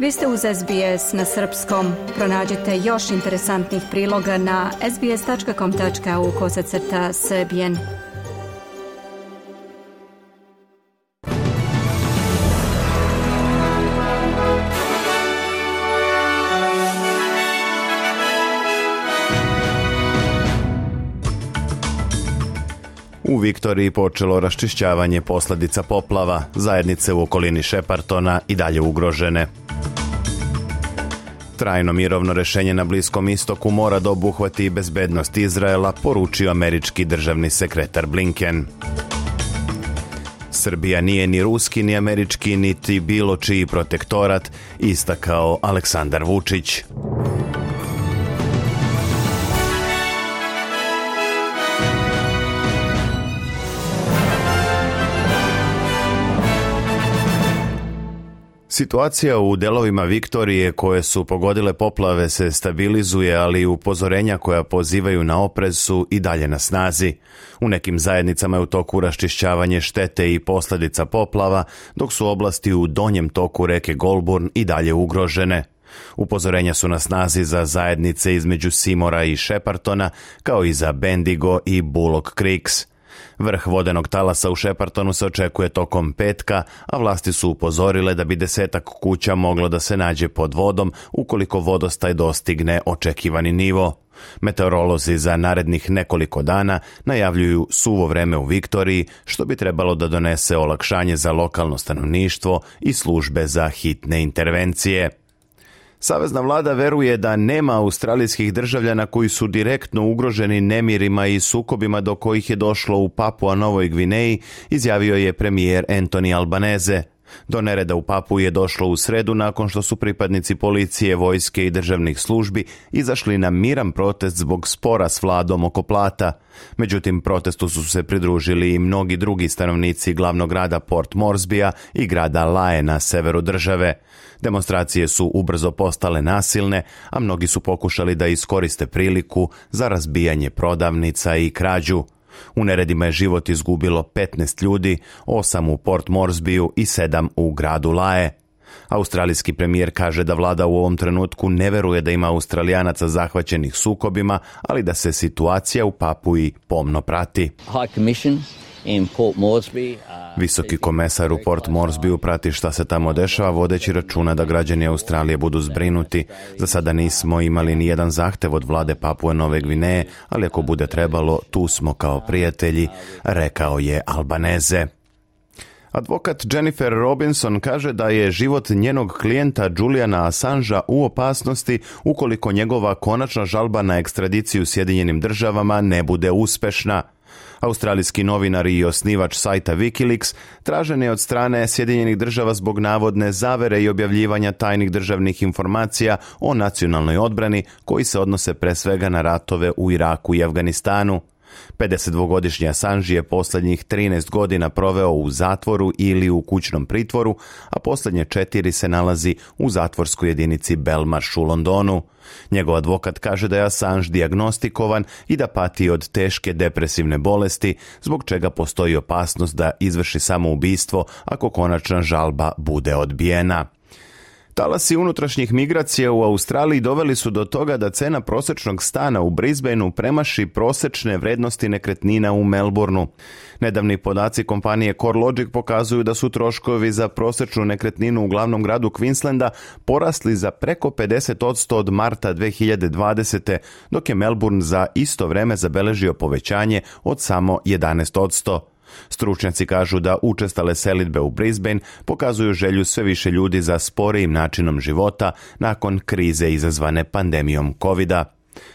Vi ste uz SBS na srpskom. Pronađite još interesantnih priloga na sbs.com.au crta srbijen. U Viktoriji počelo raščišćavanje posledica poplava, zajednice u okolini Šepartona i dalje ugrožene. Trajno mirovno rešenje na Bliskom istoku mora da obuhvati i bezbednost Izraela, poručio američki državni sekretar Blinken. Srbija nije ni ruski, ni američki, niti bilo čiji protektorat, istakao Aleksandar Vučić. Situacija u delovima Viktorije koje su pogodile poplave se stabilizuje, ali upozorenja koja pozivaju na oprez su i dalje na snazi. U nekim zajednicama je u toku raščišćavanje štete i posledica poplava, dok su oblasti u donjem toku reke Golburn i dalje ugrožene. Upozorenja su na snazi za zajednice između Simora i Shepartona, kao i za Bendigo i Bullock Creeks. Vrh vodenog talasa u Šepartonu se očekuje tokom petka, a vlasti su upozorile da bi desetak kuća moglo da se nađe pod vodom ukoliko vodostaj dostigne očekivani nivo. Meteorolozi za narednih nekoliko dana najavljuju suvo vreme u Viktoriji, što bi trebalo da donese olakšanje za lokalno stanovništvo i službe za hitne intervencije. Savezna vlada veruje da nema australijskih državljana koji su direktno ugroženi nemirima i sukobima do kojih je došlo u Papua Novoj Gvineji, izjavio je premijer Anthony Albaneze. Do nereda u Papu je došlo u sredu nakon što su pripadnici policije, vojske i državnih službi izašli na miran protest zbog spora s vladom oko plata. Međutim, protestu su se pridružili i mnogi drugi stanovnici glavnog grada Port Morsbija i grada Laje na severu države. Demonstracije su ubrzo postale nasilne, a mnogi su pokušali da iskoriste priliku za razbijanje prodavnica i krađu. U neredima je život izgubilo 15 ljudi, 8 u Port Morsbiju i 7 u gradu Lae. Australijski premijer kaže da vlada u ovom trenutku ne veruje da ima Australijanaca zahvaćenih sukobima, ali da se situacija u Papuji pomno prati. Uh, Visoki komesar u Port u prati šta se tamo dešava, vodeći računa da građani Australije budu zbrinuti. Za sada nismo imali ni jedan zahtev od vlade Papue Nove Gvineje, ali ako bude trebalo, tu smo kao prijatelji, rekao je Albaneze. Advokat Jennifer Robinson kaže da je život njenog klijenta Juliana Assangea u opasnosti ukoliko njegova konačna žalba na ekstradiciju Sjedinjenim državama ne bude uspešna. Australijski novinar i osnivač sajta Wikileaks tražen je od strane Sjedinjenih država zbog navodne zavere i objavljivanja tajnih državnih informacija o nacionalnoj odbrani koji se odnose pre svega na ratove u Iraku i Afganistanu. 52-godišnji Assange je posljednjih 13 godina proveo u zatvoru ili u kućnom pritvoru, a posljednje četiri se nalazi u zatvorskoj jedinici Belmarsh u Londonu. Njegov advokat kaže da je Assange diagnostikovan i da pati od teške depresivne bolesti, zbog čega postoji opasnost da izvrši samoubistvo ako konačna žalba bude odbijena. Talasi unutrašnjih migracija u Australiji doveli su do toga da cena prosječnog stana u Brisbaneu premaši prosječne vrednosti nekretnina u Melbourneu. Nedavni podaci kompanije CoreLogic pokazuju da su troškovi za prosječnu nekretninu u glavnom gradu Queenslanda porasli za preko 50% od marta 2020. dok je Melbourne za isto vreme zabeležio povećanje od samo 11%. Stručnjaci kažu da učestale selitbe u Brisbane pokazuju želju sve više ljudi za sporijim načinom života nakon krize izazvane pandemijom covid -a.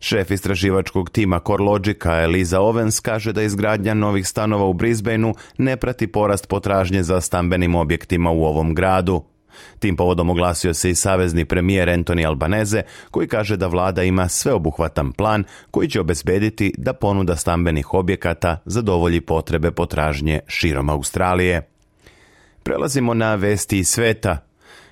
Šef istraživačkog tima Korlođika, Eliza Owens kaže da izgradnja novih stanova u Brisbaneu ne prati porast potražnje za stambenim objektima u ovom gradu. Tim povodom oglasio se i savezni premijer Antoni Albaneze koji kaže da vlada ima sveobuhvatan plan koji će obezbediti da ponuda stambenih objekata zadovolji potrebe potražnje širom Australije. Prelazimo na vesti sveta.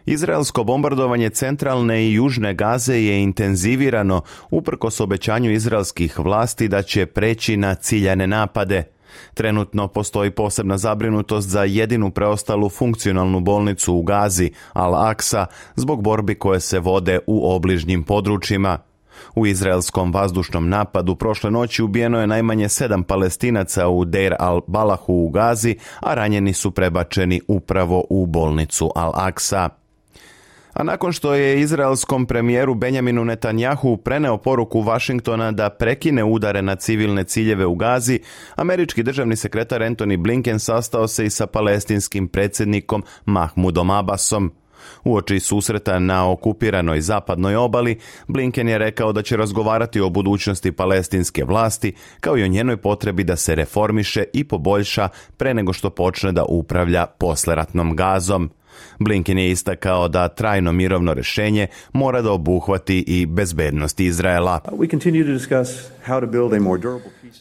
Izraelsko bombardovanje centralne i južne Gaze je intenzivirano uprkos obećanju izraelskih vlasti da će preći na ciljane napade – Trenutno postoji posebna zabrinutost za jedinu preostalu funkcionalnu bolnicu u Gazi, al aqsa zbog borbi koje se vode u obližnjim područjima. U izraelskom vazdušnom napadu prošle noći ubijeno je najmanje sedam palestinaca u Deir al-Balahu u Gazi, a ranjeni su prebačeni upravo u bolnicu al aqsa a nakon što je izraelskom premijeru Benjaminu Netanjahu preneo poruku Vašingtona da prekine udare na civilne ciljeve u Gazi, američki državni sekretar Anthony Blinken sastao se i sa palestinskim predsjednikom Mahmudom Abbasom. Uoči susreta na okupiranoj zapadnoj obali, Blinken je rekao da će razgovarati o budućnosti palestinske vlasti, kao i o njenoj potrebi da se reformiše i poboljša pre nego što počne da upravlja posleratnom gazom. Blinken je istakao da trajno mirovno rješenje mora da obuhvati i bezbednost Izraela.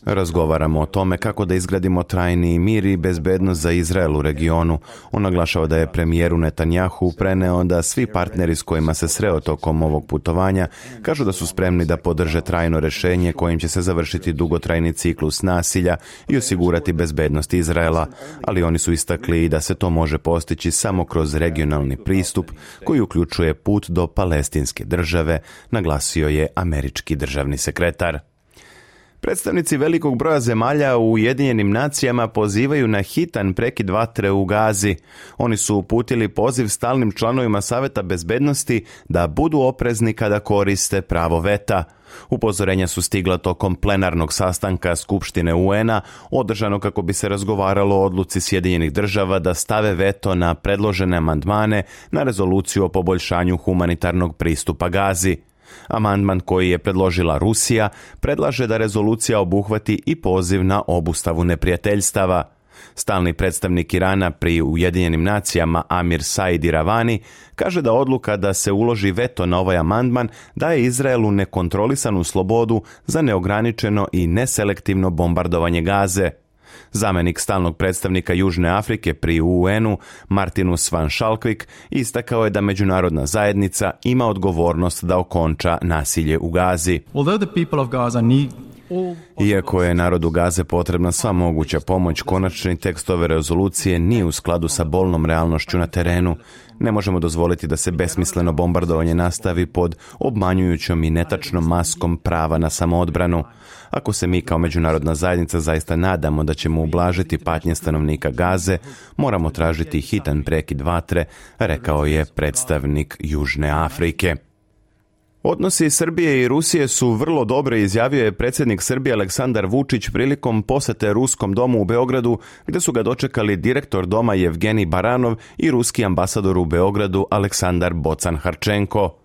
Razgovaramo o tome kako da izgradimo trajni mir i bezbednost za Izrael u regionu. On naglašava da je premijeru Netanjahu preneo da svi partneri s kojima se sreo tokom ovog putovanja kažu da su spremni da podrže trajno rješenje kojim će se završiti dugotrajni ciklus nasilja i osigurati bezbednost Izraela, ali oni su istakli i da se to može postići samo kroz regionalni pristup koji uključuje put do palestinske države, naglasio je američki državni sekretar. Predstavnici velikog broja zemalja u Ujedinjenim nacijama pozivaju na hitan prekid vatre u Gazi. Oni su uputili poziv stalnim članovima Saveta bezbednosti da budu oprezni kada koriste pravo veta. Upozorenja su stigla tokom plenarnog sastanka Skupštine UN-a, održano kako bi se razgovaralo o odluci Sjedinjenih država da stave veto na predložene amandmane na rezoluciju o poboljšanju humanitarnog pristupa Gazi. Amandman koji je predložila Rusija predlaže da rezolucija obuhvati i poziv na obustavu neprijateljstava. Stalni predstavnik Irana pri Ujedinjenim nacijama Amir Saidi Ravani kaže da odluka da se uloži veto na ovaj amandman daje Izraelu nekontrolisanu slobodu za neograničeno i neselektivno bombardovanje Gaze. Zamenik stalnog predstavnika Južne Afrike pri UN-u, Martinus van Schalkvik, istakao je da međunarodna zajednica ima odgovornost da okonča nasilje u Gazi. Gaza iako je narodu Gaze potrebna sva moguća pomoć, konačni tekst ove rezolucije nije u skladu sa bolnom realnošću na terenu. Ne možemo dozvoliti da se besmisleno bombardovanje nastavi pod obmanjujućom i netačnom maskom prava na samoodbranu. Ako se mi kao međunarodna zajednica zaista nadamo da ćemo ublažiti patnje stanovnika Gaze, moramo tražiti hitan prekid vatre, rekao je predstavnik Južne Afrike. Odnosi Srbije i Rusije su vrlo dobre, izjavio je predsjednik Srbije Aleksandar Vučić prilikom posete Ruskom domu u Beogradu, gdje su ga dočekali direktor doma Jevgeni Baranov i ruski ambasador u Beogradu Aleksandar Bocan Harčenko.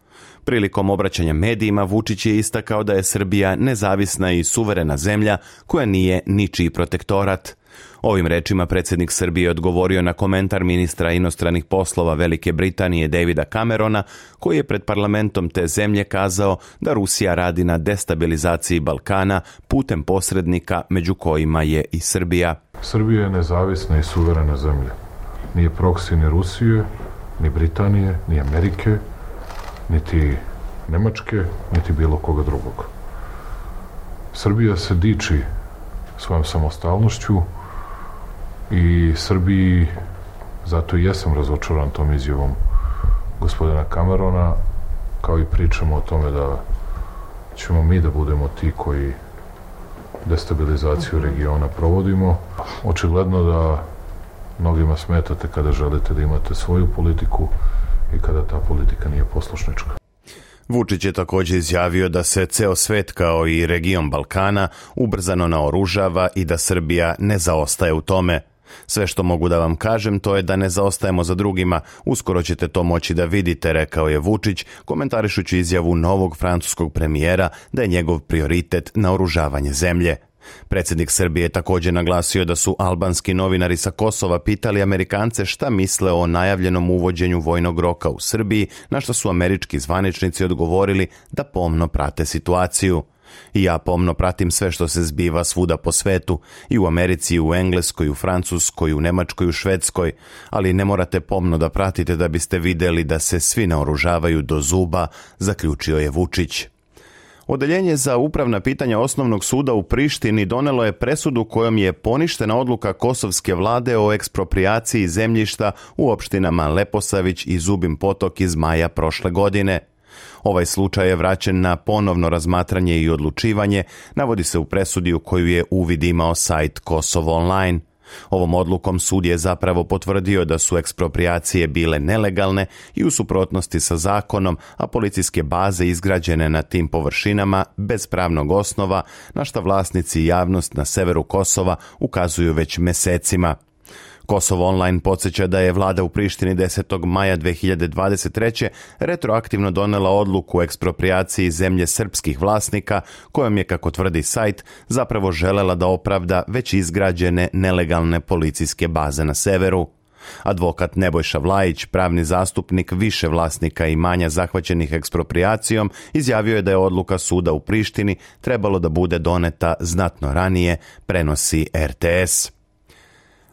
Prilikom obraćanja medijima Vučić je istakao da je Srbija nezavisna i suverena zemlja koja nije ničiji protektorat. Ovim rečima predsjednik Srbije odgovorio na komentar ministra inostranih poslova Velike Britanije Davida Camerona, koji je pred parlamentom te zemlje kazao da Rusija radi na destabilizaciji Balkana putem posrednika među kojima je i Srbija. Srbija je nezavisna i suverena zemlja. Nije proksi ni Rusije, ni Britanije, ni Amerike, niti Nemačke, niti bilo koga drugog. Srbija se diči svojom samostalnošću, i Srbiji, zato i jesam razočaran tom izjavom gospodina Kamerona, kao i pričamo o tome da ćemo mi da budemo ti koji destabilizaciju regiona provodimo. Očigledno da mnogima smetate kada želite da imate svoju politiku i kada ta politika nije poslušnička. Vučić je također izjavio da se ceo svet kao i region Balkana ubrzano naoružava i da Srbija ne zaostaje u tome. Sve što mogu da vam kažem to je da ne zaostajemo za drugima, uskoro ćete to moći da vidite, rekao je Vučić, komentarišući izjavu novog francuskog premijera da je njegov prioritet naoružavanje zemlje. Predsjednik Srbije je također naglasio da su albanski novinari sa Kosova pitali Amerikance šta misle o najavljenom uvođenju vojnog roka u Srbiji, na što su američki zvaničnici odgovorili da pomno prate situaciju. I ja pomno pratim sve što se zbiva svuda po svetu, i u Americi, i u Engleskoj, i u Francuskoj, i u Nemačkoj, i u Švedskoj, ali ne morate pomno da pratite da biste vidjeli da se svi naoružavaju do zuba, zaključio je Vučić. Odeljenje za upravna pitanja Osnovnog suda u Prištini donelo je presudu kojom je poništena odluka kosovske vlade o ekspropriaciji zemljišta u opštinama Leposavić i Zubim potok iz maja prošle godine. Ovaj slučaj je vraćen na ponovno razmatranje i odlučivanje, navodi se u presudiju koju je uvid imao sajt Kosovo Online. Ovom odlukom sud je zapravo potvrdio da su ekspropriacije bile nelegalne i u suprotnosti sa zakonom, a policijske baze izgrađene na tim površinama bez pravnog osnova, na šta vlasnici i javnost na severu Kosova ukazuju već mesecima – Kosovo Online podsjeća da je vlada u Prištini 10. maja 2023. retroaktivno donela odluku o ekspropriaciji zemlje srpskih vlasnika, kojom je, kako tvrdi sajt, zapravo želela da opravda već izgrađene nelegalne policijske baze na severu. Advokat Nebojša Vlajić, pravni zastupnik više vlasnika i manja zahvaćenih ekspropriacijom, izjavio je da je odluka suda u Prištini trebalo da bude doneta znatno ranije, prenosi RTS.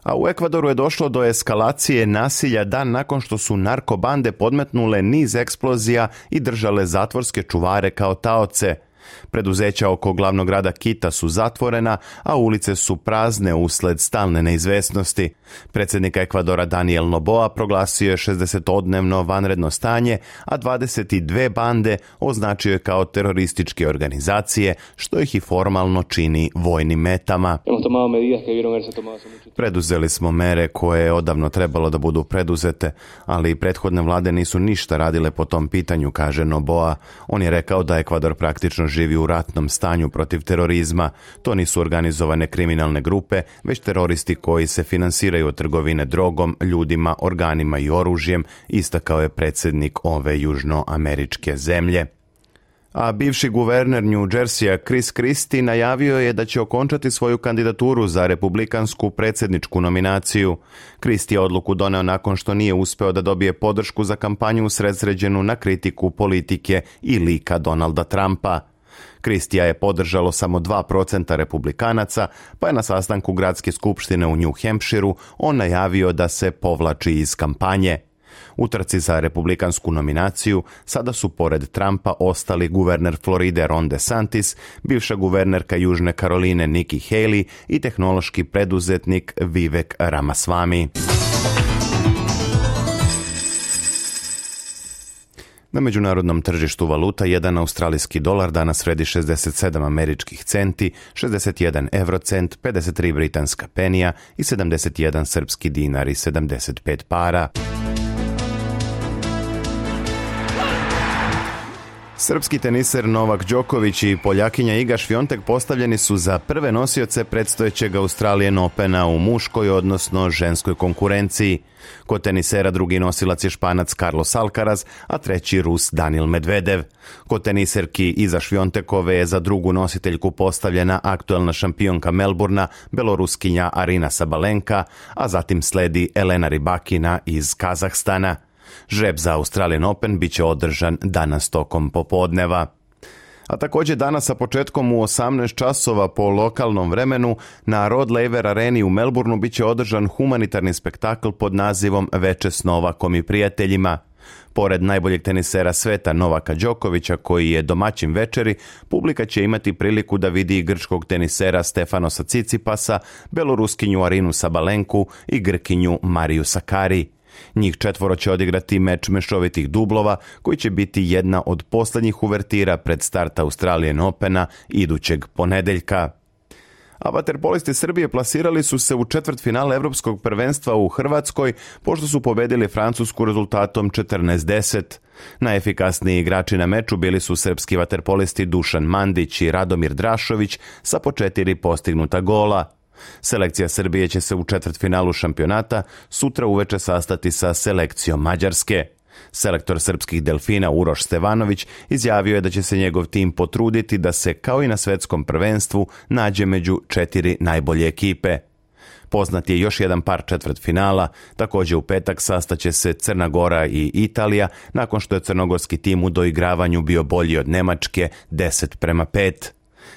A u Ekvadoru je došlo do eskalacije nasilja dan nakon što su narkobande podmetnule niz eksplozija i držale zatvorske čuvare kao taoce – Preduzeća oko glavnog grada Kita su zatvorena, a ulice su prazne usled stalne neizvjesnosti. Predsjednik Ekvadora Daniel Noboa proglasio je 60-odnevno vanredno stanje, a 22 bande označio je kao terorističke organizacije, što ih i formalno čini vojnim metama. Preduzeli smo mere koje je odavno trebalo da budu preduzete, ali i prethodne vlade nisu ništa radile po tom pitanju, kaže Noboa. On je rekao da Ekvador praktično živi u ratnom stanju protiv terorizma. To nisu organizovane kriminalne grupe, već teroristi koji se finansiraju od trgovine drogom, ljudima, organima i oružjem, istakao je predsjednik ove južnoameričke zemlje. A bivši guverner New Jersey Chris Christie najavio je da će okončati svoju kandidaturu za republikansku predsjedničku nominaciju. Christie je odluku doneo nakon što nije uspeo da dobije podršku za kampanju sredsređenu na kritiku politike i lika Donalda Trumpa. Kristija je podržalo samo 2% republikanaca, pa je na sastanku gradske skupštine u New Hampshireu on najavio da se povlači iz kampanje. U za republikansku nominaciju sada su pored Trumpa ostali guverner Floride Ron DeSantis, bivša guvernerka Južne Karoline Nikki Haley i tehnološki preduzetnik Vivek Ramaswamy. Na međunarodnom tržištu valuta jedan australijski dolar danas vredi 67 američkih centi, 61 eurocent, 53 britanska penija i 71 srpski dinar i 75 para. Srpski teniser Novak Đoković i Poljakinja Iga Švjontek postavljeni su za prve nosioce predstojećeg Australijan Opena u muškoj, odnosno ženskoj konkurenciji. Kod tenisera drugi nosilac je španac Carlos Alcaraz, a treći Rus Danil Medvedev. Kod teniserki Iza Švjontekove je za drugu nositeljku postavljena aktualna šampionka Melburna, beloruskinja Arina Sabalenka, a zatim sledi Elena Ribakina iz Kazahstana. Žreb za Australian Open bit će održan danas tokom popodneva. A također danas sa početkom u 18 časova po lokalnom vremenu na Rod Laver areni u Melbourneu bit će održan humanitarni spektakl pod nazivom Veče s Novakom i prijateljima. Pored najboljeg tenisera sveta Novaka Đokovića koji je domaćim večeri, publika će imati priliku da vidi i grčkog tenisera Stefanosa Cicipasa, beloruskinju Arinu Sabalenku i grkinju Mariju Sakari. Njih četvoro će odigrati meč mešovitih dublova koji će biti jedna od posljednjih uvertira pred starta Australijan Opena idućeg ponedeljka. A vaterpolisti Srbije plasirali su se u četvrt finale Evropskog prvenstva u Hrvatskoj pošto su pobedili Francusku rezultatom 14-10. Najefikasniji igrači na meču bili su srpski vaterpolisti Dušan Mandić i Radomir Drašović sa po četiri postignuta gola. Selekcija Srbije će se u četvrtfinalu šampionata sutra uveče sastati sa selekcijom Mađarske. Selektor srpskih delfina Uroš Stevanović izjavio je da će se njegov tim potruditi da se kao i na svetskom prvenstvu nađe među četiri najbolje ekipe. Poznat je još jedan par četvrt finala, također u petak sastaće se Crna Gora i Italija nakon što je crnogorski tim u doigravanju bio bolji od Nemačke 10 prema 5.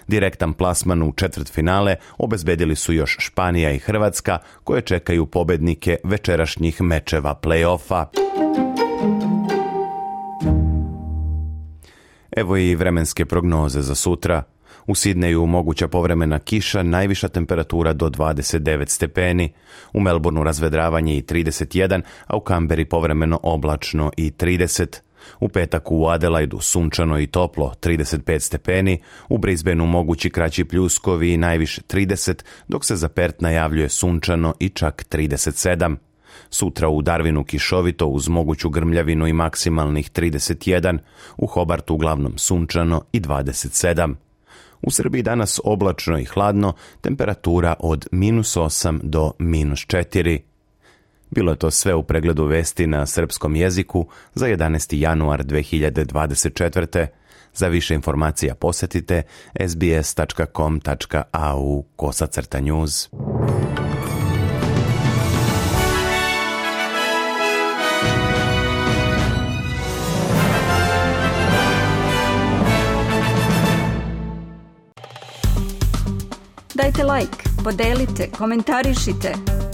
Direktan plasman u četvrt finale obezbedili su još Španija i Hrvatska koje čekaju pobednike večerašnjih mečeva play-offa. Evo i vremenske prognoze za sutra. U Sidneju moguća povremena kiša, najviša temperatura do 29 stepeni. U Melbourneu razvedravanje i 31, a u Kamberi povremeno oblačno i 30 u petak u Adelaidu sunčano i toplo 35 stepeni, u Brisbaneu mogući kraći pljuskovi i najviše 30, dok se za Pert najavljuje sunčano i čak 37. Sutra u Darwinu kišovito uz moguću grmljavinu i maksimalnih 31, u Hobartu uglavnom sunčano i 27. U Srbiji danas oblačno i hladno, temperatura od minus 8 do minus 4. Bilo je to sve u pregledu vesti na srpskom jeziku za 11. januar 2024. Za više informacija posetite sbs.com.au kosacrta news. Dajte like, podelite, komentarišite.